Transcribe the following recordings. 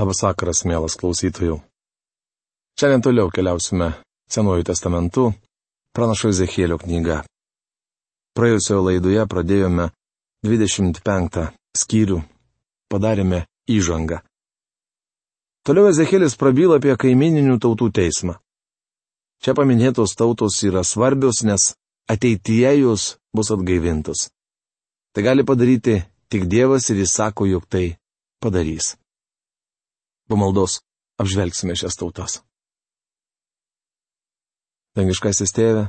Labas vakaras, mielas klausytojų. Šiandien toliau keliausime Senuoju testamentu, pranašo Ezekėlio knyga. Praėjusioje laidoje pradėjome 25 skyrių, padarėme įžangą. Toliau Ezekėlis prabyla apie kaimininių tautų teismą. Čia paminėtos tautos yra svarbios, nes ateityje jos bus atgaivintos. Tai gali padaryti tik Dievas ir jis sako, jog tai padarys. Po maldos apžvelgsime šias tautas. Dangiškasis tėve,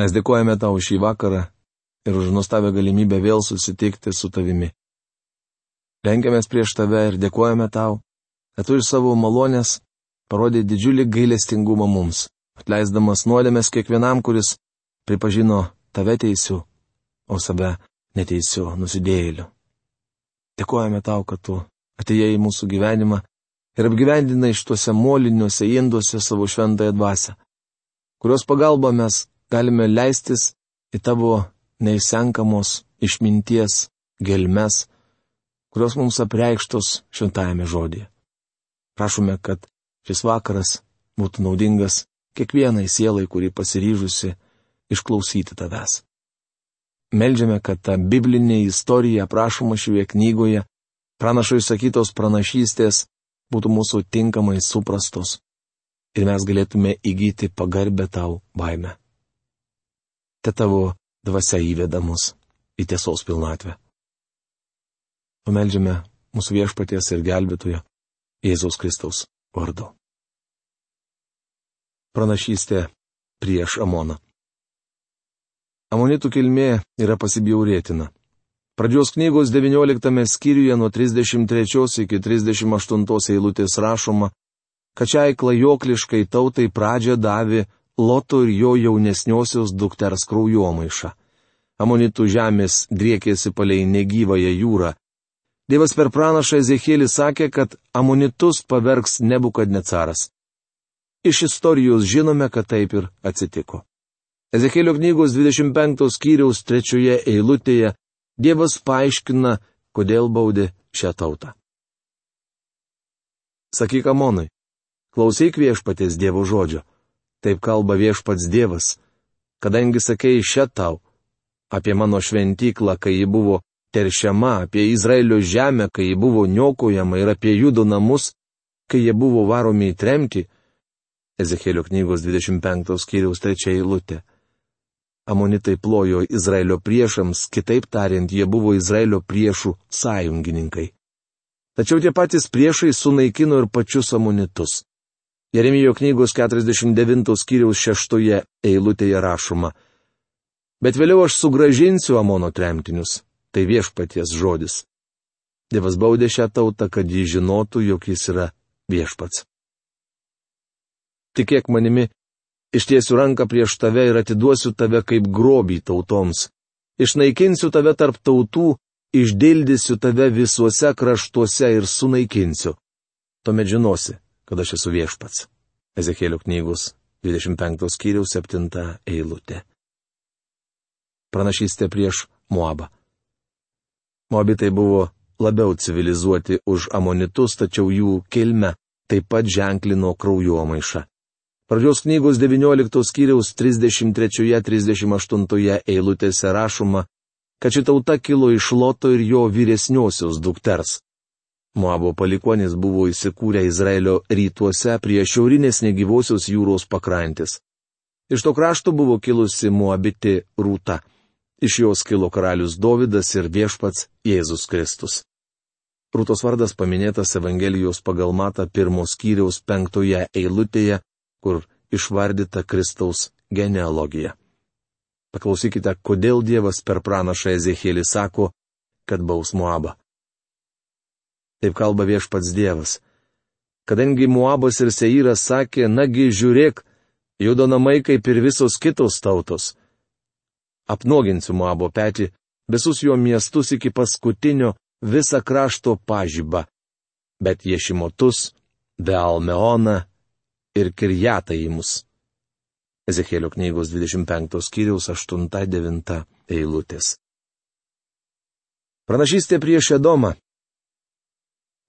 mes dėkojame tau šį vakarą ir už nuostabią galimybę vėl susitikti su tavimi. Lenkiamės prieš tave ir dėkojame tau, kad tu iš savo malonės parodė didžiulį gailestingumą mums, atleisdamas nuodėmės kiekvienam, kuris pripažino tave teisiu, o save neteisiu nusidėjėliu. Dėkojame tau, kad tu atėjai į mūsų gyvenimą ir apgyvendinai šituose moliniuose induose savo šventąją dvasę, kurios pagalba mes galime leistis į tavo neįsenkamos išminties gelmes, kurios mums apreikštos šventajame žodėje. Prašome, kad šis vakaras būtų naudingas kiekvienai sielai, kuri pasiryžusi išklausyti tavęs. Meldžiame, kad ta biblinė istorija aprašoma šioje knygoje, pranašo įsakytos pranašystės, būtų mūsų tinkamai suprastos ir mes galėtume įgyti pagarbę tau baimę. Te tavo dvasia įveda mus į tiesos pilnatvę. Pameldžiame mūsų viešpaties ir gelbėtojo Jėzaus Kristaus vardu. Pranašystė prieš Amoną. Amonitų kilmė yra pasibjaurėtina. Pradžios knygos 19 skyriuje nuo 33 iki 38 eilutės rašoma, kad šiai klajokliškai tautai pradžią davė Loto ir jo jaunesniosios dukters kraujomaiša. Amonitų žemės driekėsi palei negyvąją jūrą. Dievas per pranašą Ezekėlį sakė, kad amonitus pavergs nebukadnecaras. Iš istorijos žinome, kad taip ir atsitiko. Ezekėlio knygos 25 skyriaus trečioje eilutėje Dievas paaiškina, kodėl baudė šią tautą. Sakyk Amonui, klausyk viešpatės Dievo žodžio. Taip kalba viešpats Dievas, kadangi sakei šią tau apie mano šventyklą, kai ji buvo teršiama, apie Izraelio žemę, kai ji buvo niokojama ir apie judų namus, kai jie buvo varomi į tremtį. Ezekėlio knygos 25 skyriaus 3 eilutė. Amonitai plojo Izraelio priešams, kitaip tariant, jie buvo Izraelio priešų sąjungininkai. Tačiau tie patys priešai sunaikino ir pačius amonitus. Jeremijo knygos 49 skyriaus 6 eilutėje rašoma. Bet vėliau aš sugražinsiu Amono tremtinius. Tai viešpaties žodis. Dievas baudė šią tautą, kad ji žinotų, jog jis yra viešpats. Tikėk manimi, Ištiesiu ranką prieš tave ir atiduosiu tave kaip grobį tautoms. Išnaikinsiu tave tarp tautų, išdildysiu tave visuose kraštuose ir sunaikinsiu. Tuomet žinosi, kad aš esu viešpats. Ezekėlio knygos 25 skyriaus 7 eilutė. Pranašystė prieš Moabą. Moabitai buvo labiau civilizuoti už amonitus, tačiau jų kilme taip pat ženklino kraujomaiša. Pradžios knygos 19 skyriaus 33-38 eilutėse rašoma, kad ši tauta kilo iš Loto ir jo vyresniosios dukters. Moabo palikonis buvo įsikūrę Izraelio rytuose prie šiaurinės negyvosios jūros pakrantės. Iš to krašto buvo kilusi Moabiti Rūta. Iš jos kilo karalius Dovydas ir viešpats Jėzus Kristus. Rūtos vardas paminėtas Evangelijos pagal matą pirmos skyriaus penktoje eilutėje kur išvardyta Kristaus genealogija. Paklausykite, kodėl Dievas per pranašą Ezekėlį sako, kad baus Muabą. Taip kalba viešpats Dievas. Kadangi Muabas ir Seiras sakė, nagi žiūrėk, judo namai kaip ir visos kitos tautos. Apnoginsiu Muabo petį, visus jo miestus iki paskutinio visą krašto pažybą, bet Ješimotus, Bealmeoną ir kirjataimus. Ezekėlio knygos 25 skyriaus 8-9 eilutės. Pranašystė prieš Edomą.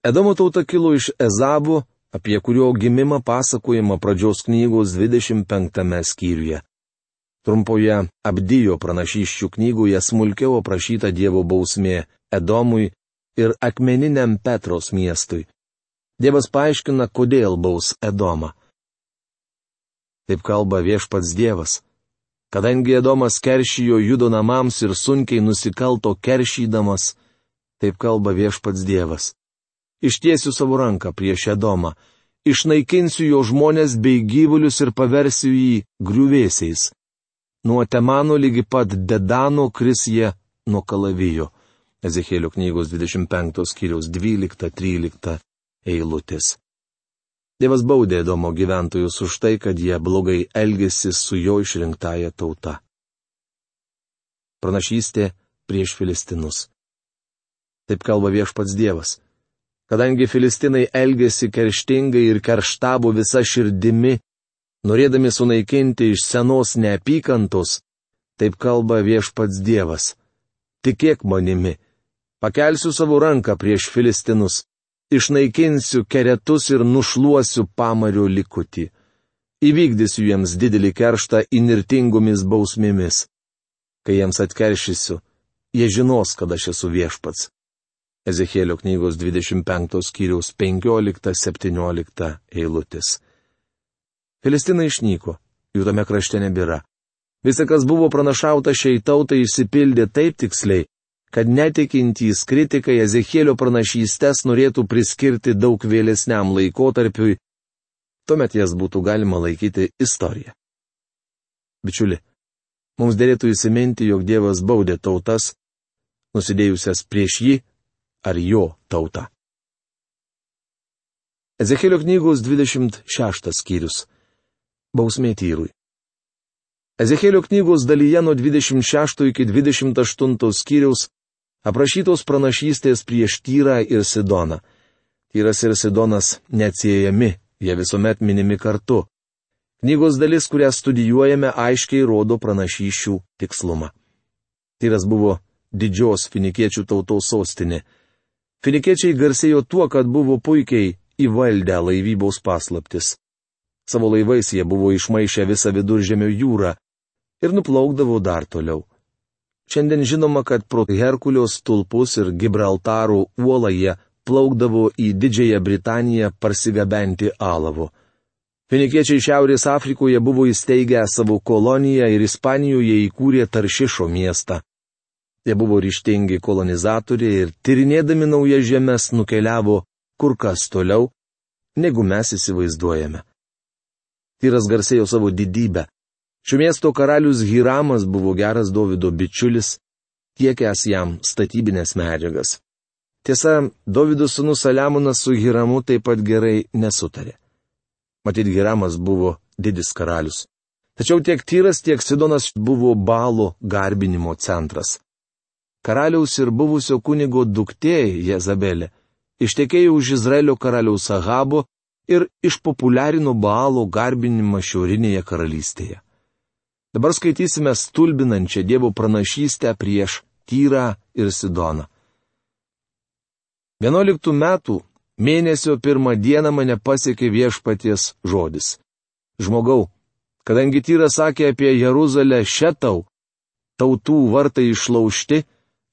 Edomo tauta kilo iš Ezabų, apie kurio gimimą pasakojama pradžios knygos 25 skyriuje. Trumpoje Abdijo pranašyščių knygoje smulkiau aprašyta Dievo bausmė Edomui ir akmeniniam Petros miestui. Dievas paaiškina, kodėl baus Edomą. Taip kalba viešpats Dievas. Kadangi Edomas keršijo judo namams ir sunkiai nusikalto keršydamas, taip kalba viešpats Dievas. Ištiesiu savo ranką prieš Edomą, išnaikinsiu jo žmonės bei gyvulius ir paversiu jį griuvėsiais. Nuo Temano lygi pat Dedano kris jie nuo kalavijo. Ezekėlio knygos 25 skyriaus 12-13 eilutės. Dievas baudė Edomo gyventojus už tai, kad jie blogai elgėsi su jo išrinktaja tauta. Pranašystė prieš Filistinus. Taip kalba viešpats Dievas. Kadangi Filistinai elgėsi kerštingai ir kerštavo visa širdimi, norėdami sunaikinti iš senos neapykantos, taip kalba viešpats Dievas. Tikėk manimi, pakelsiu savo ranką prieš Filistinus išnaikinsiu keretus ir nušluosiu pamario likutį. Įvykdysiu jiems didelį kerštą inirtingomis bausmėmis. Kai jiems atkeršysiu, jie žinos, kad aš esu viešpats. Ezekėlio knygos 25 skyriaus 15-17 eilutės. Filistinai išnyko, jų tame krašte nebėra. Visa, kas buvo pranašauta šiai tautai, išsipildė taip tiksliai, kad netikintys kritikai Ezekėlio pranašystės norėtų priskirti daug vėlesniam laikotarpiui, tuomet jas būtų galima laikyti istorija. Bičiuli, mums dėlėtų įsiminti, jog Dievas baudė tautas, nusidėjusias prieš jį ar jo tautą. Ezekėlio knygos 26 skyrius. Bausmė tyrui. Ezekėlio knygos dalyje nuo 26 iki 28 skyriaus aprašytos pranašystės prieš Tyrą ir Sidoną. Tyras ir Sidonas neatsiejami, jie visuomet minimi kartu. Knygos dalis, kurią studijuojame, aiškiai rodo pranašyšių tikslumą. Tyras buvo didžios finikiečių tautos sostinė. Finikiečiai garsėjo tuo, kad buvo puikiai įvaldę laivybos paslaptis. Savo laivais jie buvo išmaišę visą viduržėmio jūrą ir nuplaukdavo dar toliau. Šiandien žinoma, kad pro Herkulio stulpus ir Gibraltaro uolą jie plaukdavo į Didžiąją Britaniją parsigabenti alavų. Finikiečiai Šiaurės Afrikoje buvo įsteigę savo koloniją ir Ispanijoje įkūrė Taršišo miestą. Jie buvo ryštingi kolonizatoriai ir tyrinėdami naujas žemės nukeliavo kur kas toliau, negu mes įsivaizduojame. Tyras garsėjo savo didybę. Šio miesto karalius Hiramas buvo geras Davido bičiulis, tiekęs jam statybinės medžiagas. Tiesa, Davido sūnus Saliamonas su Hiramu taip pat gerai nesutarė. Matyt, Hiramas buvo didis karalius. Tačiau tiek Tyras, tiek Sidonas buvo balų garbinimo centras. Karaliaus ir buvusio kunigo duktė Jezabelė ištekėjo už Izraelio karaliaus Ahabo ir išpopuliarino balų garbinimą šiaurinėje karalystėje. Dabar skaitysime stulbinančią Dievo pranašystę prieš Tyrą ir Sidoną. 11 metų mėnesio pirmą dieną mane pasiekė viešpaties žodis. Žmogau, kadangi Tyras sakė apie Jeruzalę šetau, tautų vartai išlaužti,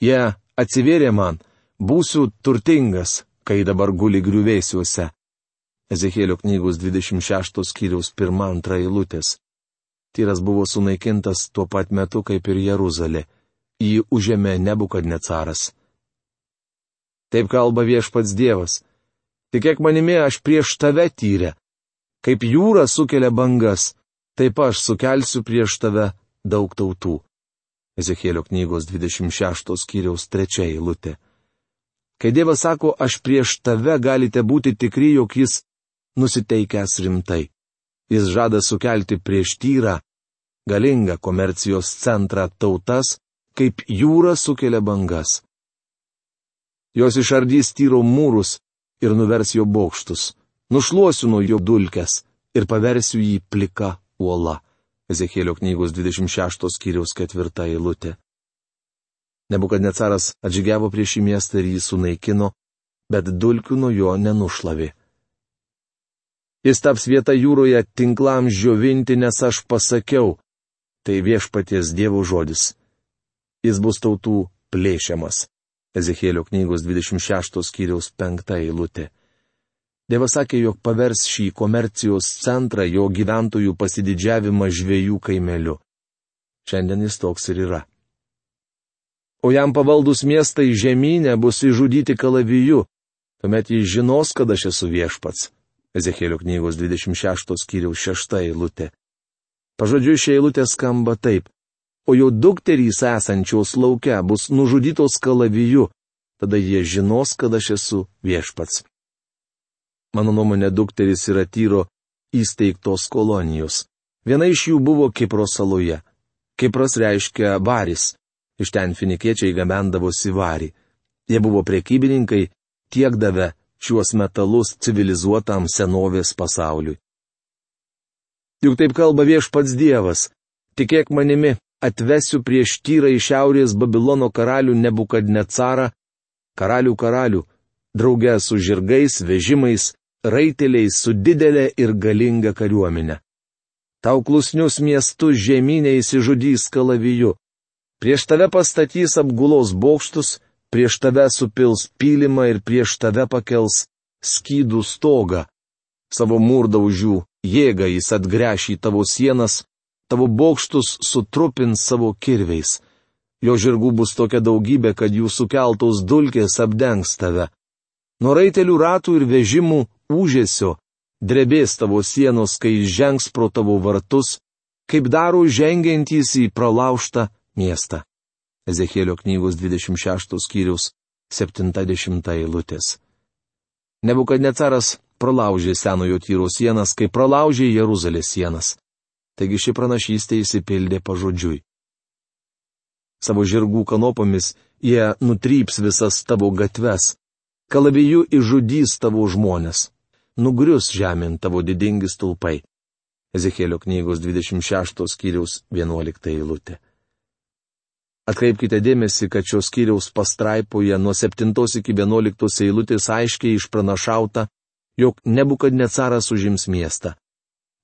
jie atsivėrė man, būsiu turtingas, kai dabar guli griuvėsiuose. Ezekėlio knygos 26 skyriaus 1-2 eilutės. Tyras buvo sunaikintas tuo pat metu kaip ir Jeruzalė. Jį užėmė nebukadnecaras. Taip kalba viešpats Dievas. Tikėk manimi, aš prieš tave tyrę. Kaip jūra sukelia bangas, taip aš sukelsiu prieš tave daug tautų. Ezekėlio knygos 26 skyriaus 3 eilutė. Kai Dievas sako, aš prieš tave galite būti tikri, jog jis nusiteikęs rimtai. Jis žada sukelti prieš tyrą galingą komercijos centrą tautas, kaip jūra sukelia bangas. Jos išardys tyro mūrus ir nuvers jo bokštus, nušluosiu nuo jo dulkes ir paversiu jį plika uola. Ezekėlio knygos 26 skyriaus ketvirta eilutė. Nebukadnecaras atžygiavo prieš šį miestą ir jį sunaikino, bet dulkių nuo jo nenušlavė. Jis taps vieta jūroje tinklams žiovinti, nes aš pasakiau, tai viešpaties Dievo žodis. Jis bus tautų plėšiamas. Ezekėlio knygos 26 skyriaus 5 eilutė. Dievas sakė, jog pavers šį komercijos centrą jo gyventojų pasididžiavimą žviejų kaimeliu. Šiandien jis toks ir yra. O jam pavaldus miestai žemynė bus išžudyti kalaviju, tuomet jis žinos, kad aš esu viešpats. Ezekėlio knygos 26 skyriaus 6 eilutė. Pažodžiui, ši eilutė skamba taip o jo dukterys esančios laukia bus nužudytos kalaviju, tada jie žinos, kad aš esu viešpats. Mano nuomonė, dukterys yra tyro įsteigtos kolonijos. Viena iš jų buvo Kipro saloje. Kipras reiškia baris. Iš ten finikiečiai gabendavosi varį. Jie buvo prekybininkai, tiek davė šiuos metalus civilizuotam senovės pasauliui. Juk taip kalba viešpats Dievas. Tikėk manimi, atvesiu prieš tyrą iš šiaurės Babilono karalių Nebukadnecarą, karalių karalių, draugę su žirgais, vežimais, raiteliais, su didelė ir galinga kariuomenė. Tau klusnius miestus žemynė įsižudys kalaviju. Prieš tave pastatys apgulos bokštus, prieš tave supils pylimą ir prieš tave pakels skydų stogą. Savo mūrdaužių jėgą jis atgręš į tavo sienas, tavo bokštus sutrupins savo kirviais. Jo žirgų bus tokia daugybė, kad jų sukeltos dulkės apdengs tave. Nuo raitelių ratų ir vežimų užėsio drebės tavo sienos, kai žengs pro tavo vartus, kaip daro žengiantys į pralaužtą miestą. Ezekėlio knygos 26 skyrius 70 eilutės. Nebukadnecaras pralaužė senojo tyro sienas, kai pralaužė Jeruzalės sienas taigi ši pranašystė įsipildė pažodžiui. Savo žirgų kanopomis jie nutryps visas tavo gatves, kalaviju išžudys tavo žmonės, nugrius žemint tavo didingi stulpai. Ezekėlio knygos 26 skyriaus 11 eilutė. Atkreipkite dėmesį, kad šios skyriaus pastraipoje nuo 7 iki 11 eilutės aiškiai išpranašauta, jog nebukad necaras užims miestą.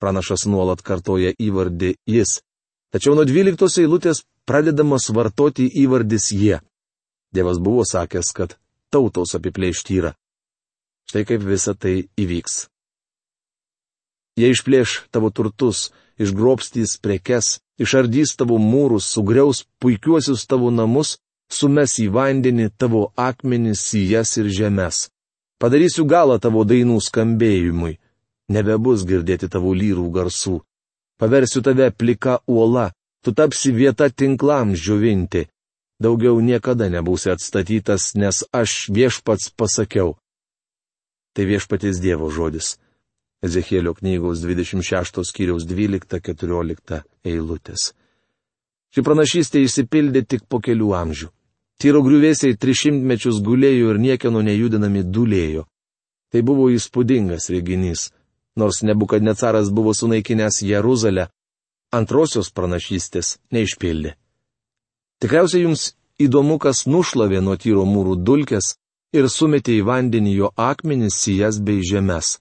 Pranašas nuolat kartoja įvardį jis. Tačiau nuo dvyliktos eilutės pradedamas vartoti įvardis jie. Dievas buvo sakęs, kad tautos apiplėš tyrą. Štai kaip visa tai įvyks. Jie išplėš tavo turtus, išgrobstys prekes, išardys tavo mūrus, sugriaus puikiuosius tavo namus, sumes į vandenį tavo akmenis, sijas ir žemes. Padarysiu galą tavo dainų skambėjimui nebebus girdėti tavo lyrų garsų. Paversiu tave plika uola, tu tapsi vieta tinklams žuvinti. Daugiau niekada nebūsi atstatytas, nes aš viešpats pasakiau. Tai viešpaties Dievo žodis. Ezekėlio knygos 26 skyriaus 12-14 eilutės. Ši pranašystė įsipildė tik po kelių amžių. Tyro griuvėsiai trišimtmečius gulėjo ir niekieno nejudinami dulėjo. Tai buvo įspūdingas reginys. Nors Nebukadnecaras buvo sunaikinęs Jeruzalę, antrosios pranašystės neišpildė. Tikriausiai jums įdomu, kas nušlavė nuo tyro mūrų dulkes ir sumetė į vandenį jo akmenis, sijas bei žemės.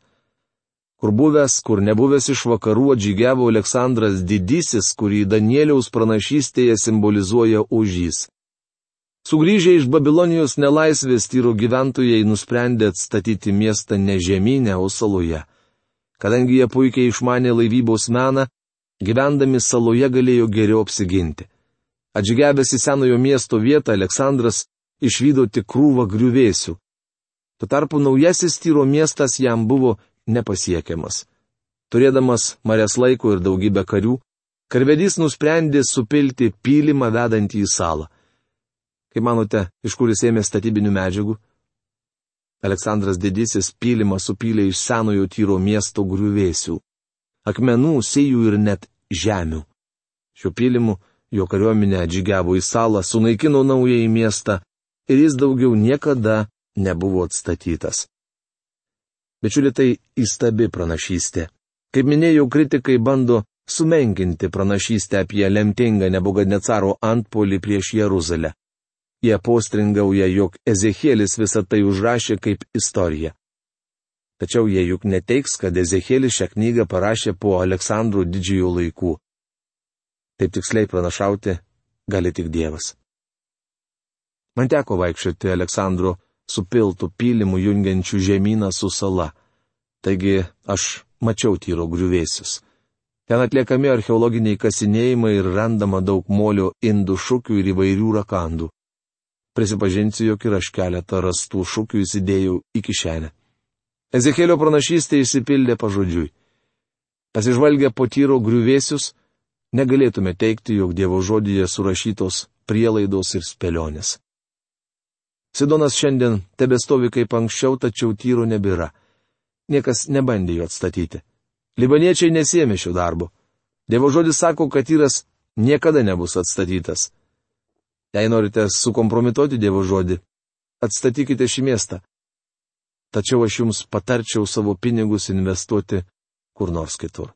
Kur buvęs, kur nebuvęs iš vakarų atžygiavo Aleksandras Didysis, kurį Danieliaus pranašystėje simbolizuoja užys. Sugryžę iš Babilonijos nelaisvės tyro gyventojai nusprendė atstatyti miestą ne žemynę, o saloje. Kadangi jie puikiai išmanė laivybos meną, gyvendami saloje galėjo geriau apsiginti. Atžygebęs į senojo miesto vietą, Aleksandras išvydo tik krūvą griuvėsių. Tuo tarpu naujasis tyro miestas jam buvo nepasiekiamas. Turėdamas marės laiko ir daugybę karių, karvedys nusprendė supilti pylimą vedantį į salą. Kaip manote, iš kur jis ėmė statybinių medžiagų? Aleksandras Didysis pylimą supylė iš senojo tyro miesto griuvėsių. Akmenų, sėjų ir net žemių. Šiuo pylimu jo kariuomenė atžygiavo į salą, sunaikino naująjį miestą ir jis daugiau niekada nebuvo atstatytas. Bičiuli tai įstabi pranašystė. Kaip minėjau, kritikai bando sumenkinti pranašystę apie lemtingą Nebugadnecaro antpolį prieš Jeruzalę. Jie postringauja, jog Ezekielis visą tai užrašė kaip istoriją. Tačiau jie juk neteiks, kad Ezekielis šią knygą parašė po Aleksandro didžiojo laikų. Taip tiksliai pranašauti gali tik Dievas. Man teko vaikščioti Aleksandro supiltų pylimų jungiančių žemyną su sala. Taigi aš mačiau tyro griuvėsius. Ten atliekami archeologiniai kasinėjimai ir randama daug molio indų šukių ir įvairių rakandų. Prisipažinsiu, jog ir aš keletą rastų šukių įsidėjau į kišenę. Ezekėlio pranašystė įsipildė pažodžiui. Pasižvalgę po tyro griuvėsius, negalėtume teikti, jog Dievo žodyje surašytos prielaidos ir spėlionės. Sidonas šiandien tebestovi kaip anksčiau, tačiau tyro nebėra. Niekas nebandė jo atstatyti. Libaniečiai nesėmė šio darbo. Dievo žodis sako, kad tyras niekada nebus atstatytas. Jei norite sukompromituoti Dievo žodį, atstatykite šį miestą. Tačiau aš jums patarčiau savo pinigus investuoti kur nors kitur.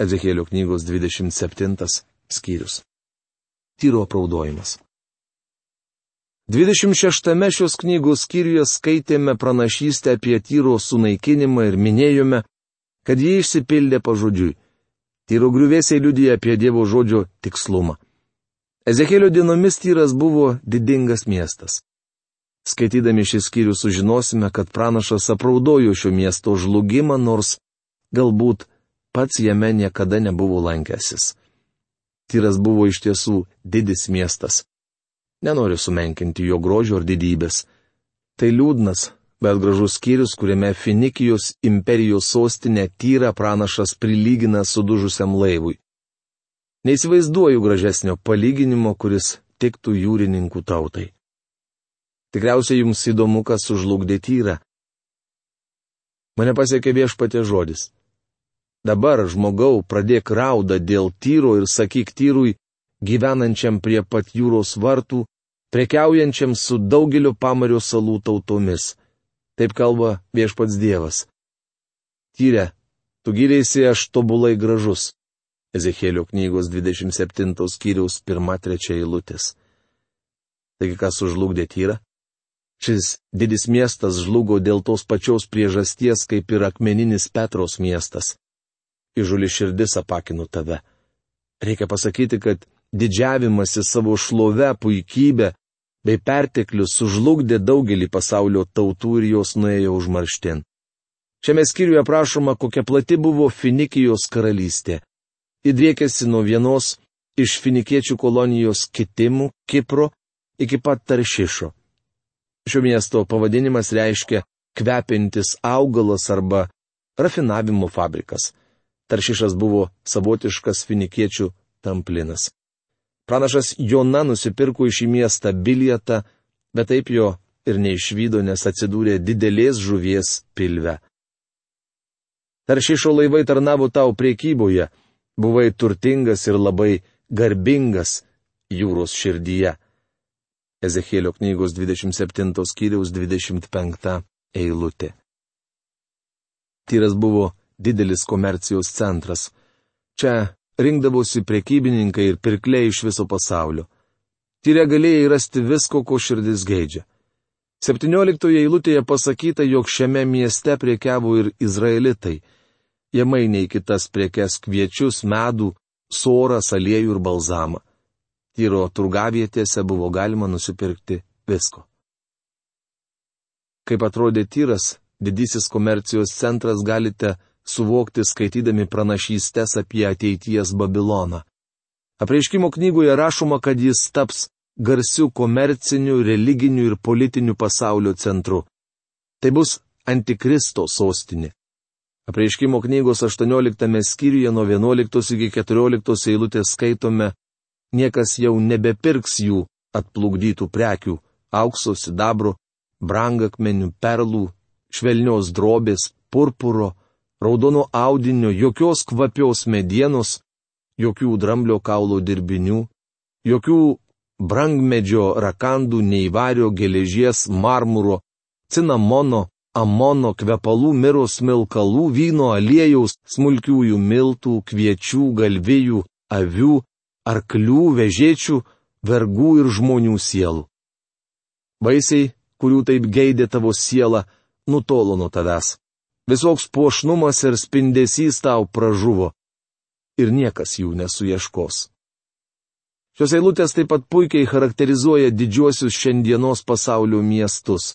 Ezekėlio knygos 27 skyrius. Tyro apraudojimas. 26 šios knygos skyriuje skaitėme pranašystę apie tyro sunaikinimą ir minėjome, kad jie išsipildė pažodžiui. Tyro griuvėsiai liudija apie Dievo žodžio tikslumą. Ezekėlio dienomis tyras buvo didingas miestas. Skaitydami šį skyrių sužinosime, kad pranašas apraudojo šio miesto žlugimą, nors galbūt pats jame niekada nebuvo lankęsis. Tyras buvo iš tiesų didis miestas. Nenoriu sumenkinti jo grožio ar didybės. Tai liūdnas, bet gražus skyrius, kuriame Finikijos imperijos sostinė tyra pranašas prilygina sudužusiam laivui. Neįsivaizduoju gražesnio palyginimo, kuris tiktų jūrininkų tautai. Tikriausiai jums įdomu, kas sužlugdė tyrą. Mane pasiekė viešpatė žodis. Dabar, žmogau, pradėk raudą dėl tyro ir sakyk tyrui, gyvenančiam prie pat jūros vartų, prekiaujančiam su daugeliu pamario salų tautomis. Taip kalba viešpats Dievas. Tyrė, tu gilėsi aš tobulai gražus. Ezekėlio knygos 27 skyriaus 1-3 eilutės. Taigi kas užlugdė tyrą? Šis didis miestas žlugo dėl tos pačios priežasties, kaip ir akmeninis Petros miestas. Įžuli širdis apakinu tave. Reikia pasakyti, kad didžiavimasi savo šlove, puikybė bei perteklius sužlugdė daugelį pasaulio tautų ir jos nuėjo užmarštin. Šiame skyriuje aprašoma, kokia plati buvo Finikijos karalystė. Įdriekėsi nuo vienos iš finikiečių kolonijos kitimų Kipro iki pat Taršišo. Šio miesto pavadinimas reiškia kvepintis augalas arba rafinavimo fabrikas. Taršišas buvo savotiškas finikiečių tamplinas. Pranašas Jona nusipirko iš į miestą bilietą, bet taip jo ir neišvydo, nes atsidūrė didelės žuvies pilve. Taršišo laivai tarnavo tau priekyboje, buvai turtingas ir labai garbingas jūros širdyje. Ezekėlio knygos 27 skyriaus 25 eilutė. Tyras buvo didelis komercijos centras. Čia rinkdavosi prekybininkai ir pirkliai iš viso pasaulio. Tyrė galėjai rasti visko, ko širdis geidžia. 17 eilutėje pasakyta, jog šiame mieste priekiavo ir izraelitai. Jie mainė į kitas priekes kviečius, medų, sorą, aliejų ir balzamą. Tyro turgavietėse buvo galima nusipirkti visko. Kaip atrodė tyras, didysis komercijos centras galite suvokti skaitydami pranašystės apie ateities Babiloną. Apreiškimo knygoje rašoma, kad jis taps garsiu komerciniu, religiniu ir politiniu pasaulio centru. Tai bus Antikristo sostinė. Apreiškimo knygos 18 skyriuje nuo 11 iki 14 eilutės skaitome, niekas jau nebepirks jų atplukdytų prekių - aukso, sidabro, brangakmenių, perlų, švelnios drobės, purpuro, raudono audinio, jokios kvapios medienos, jokių dramblio kaulo dirbinių, jokių brangmedžio rakandų, neįvario geležies, marmuro, cinamono, amono, kvepalų, miros milkalų, vyno aliejaus, smulkiųjų miltų, kviečių, galvijų, avių, arklių, vežėčių, vergų ir žmonių sielų. Vaisiai, kurių taip geidė tavo siela, nutolo nuo tavęs. Visoks puošnumas ir spindesys tau pražuvo. Ir niekas jų nesuieškos. Šios eilutės taip pat puikiai charakterizuoja didžiuosius šiandienos pasaulio miestus.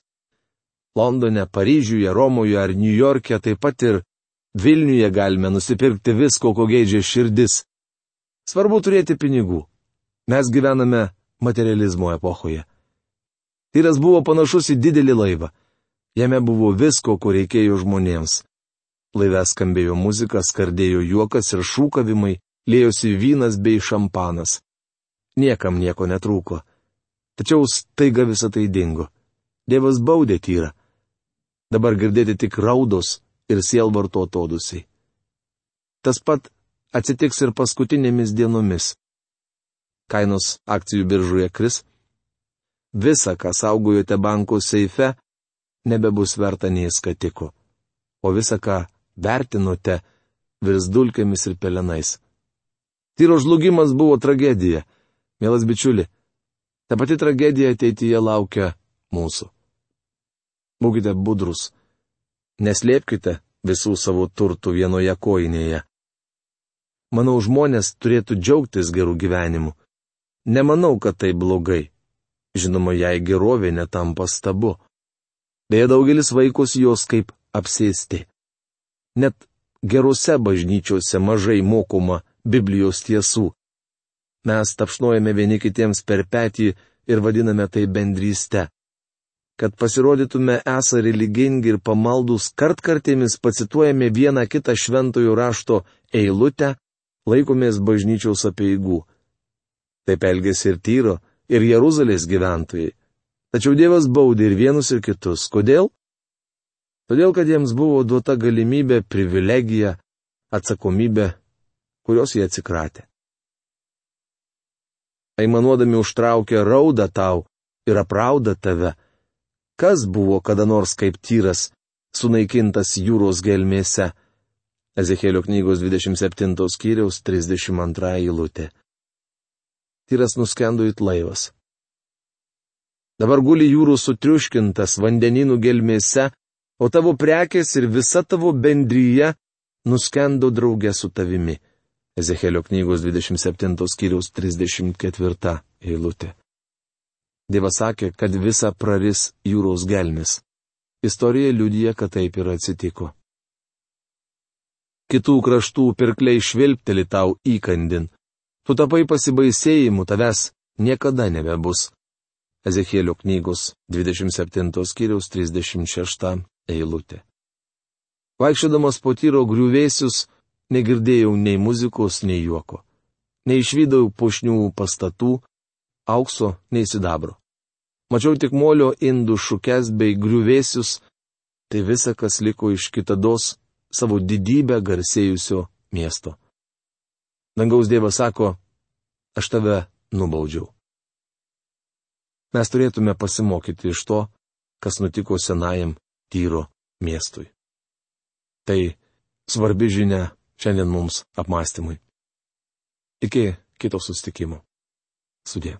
Londone, Paryžiuje, Romoje ar Niujorke, taip pat ir Vilniuje galime nusipirkti visko, ko geidžia širdis. Svarbu turėti pinigų. Mes gyvename materializmo epochoje. Tyras buvo panašus į didelį laivą. Jame buvo visko, ko reikėjo žmonėms. Laive skambėjo muzika, skardėjo juokas ir šūkavimai, lėjosi vynas bei šampanas. Niekam nieko netrūko. Tačiau staiga visą tai dingo. Dievas baudė tyrą. Dabar girdėti tik raudos ir sielvarto atodusiai. Tas pat atsitiks ir paskutinėmis dienomis. Kainos akcijų biržoje kris. Visa, ką saugojote bankų seife, nebebus verta nei skatiko. O visa, ką vertinote, virs dulkėmis ir pelenais. Tyro žlugimas buvo tragedija. Mielas bičiuli, ta pati tragedija ateityje laukia mūsų. Būkite budrus. Neslėpkite visų savo turtų vienoje koinėje. Manau, žmonės turėtų džiaugtis gerų gyvenimų. Nemanau, kad tai blogai. Žinoma, jei gerovė netampa stabu. Beje, daugelis vaikus jos kaip apsėsti. Net gerose bažnyčiose mažai mokoma Biblijos tiesų. Mes tapšnojame vieni kitiems per petį ir vadiname tai bendryste kad pasirodytume esą religingi ir pamaldus kartkartėmis pacituojame vieną kitą šventojo rašto eilutę, laikomės bažnyčiaus apieigų. Taip elgėsi ir Tyro, ir Jeruzalės gyventojai. Tačiau Dievas baudė ir vienus ir kitus. Kodėl? Todėl, kad jiems buvo duota galimybė, privilegija, atsakomybė, kurios jie atsikratė. Aimanuodami užtraukia raudą tau ir aprauda tave kas buvo kada nors kaip tyras, sunaikintas jūros gelmėse. Ezekėlio knygos 27 skyriaus 32 eilutė. Tyras nuskendo it laivas. Dabar guli jūrų sutriuškintas vandeninų gelmėse, o tavo prekės ir visa tavo bendryje nuskendo draugė su tavimi. Ezekėlio knygos 27 skyriaus 34 eilutė. Dievas sakė, kad visa praris jūros gelmis. Istorija liudija, kad taip ir atsitiko. Kitų kraštų pirkliai švilpteli tau įkandin. Tu tapai pasibaisėjimu, tavęs niekada nebebus. Ezekėlio knygos 27 skyriaus 36 eilutė. Vaikščiodamas po tyro griuvėsius, negirdėjau nei muzikos, nei juoko. Neišvydau pušnių pastatų, aukso, nei sidabro. Mačiau tik molio indų šukes bei griuvėsius, tai visa, kas liko iš kitados savo didybę garsėjusio miesto. Dangaus Dievas sako, aš tave nubaudžiau. Mes turėtume pasimokyti iš to, kas nutiko senajam tyro miestui. Tai svarbi žinia šiandien mums apmąstymui. Iki kito sustikimo. Sudė.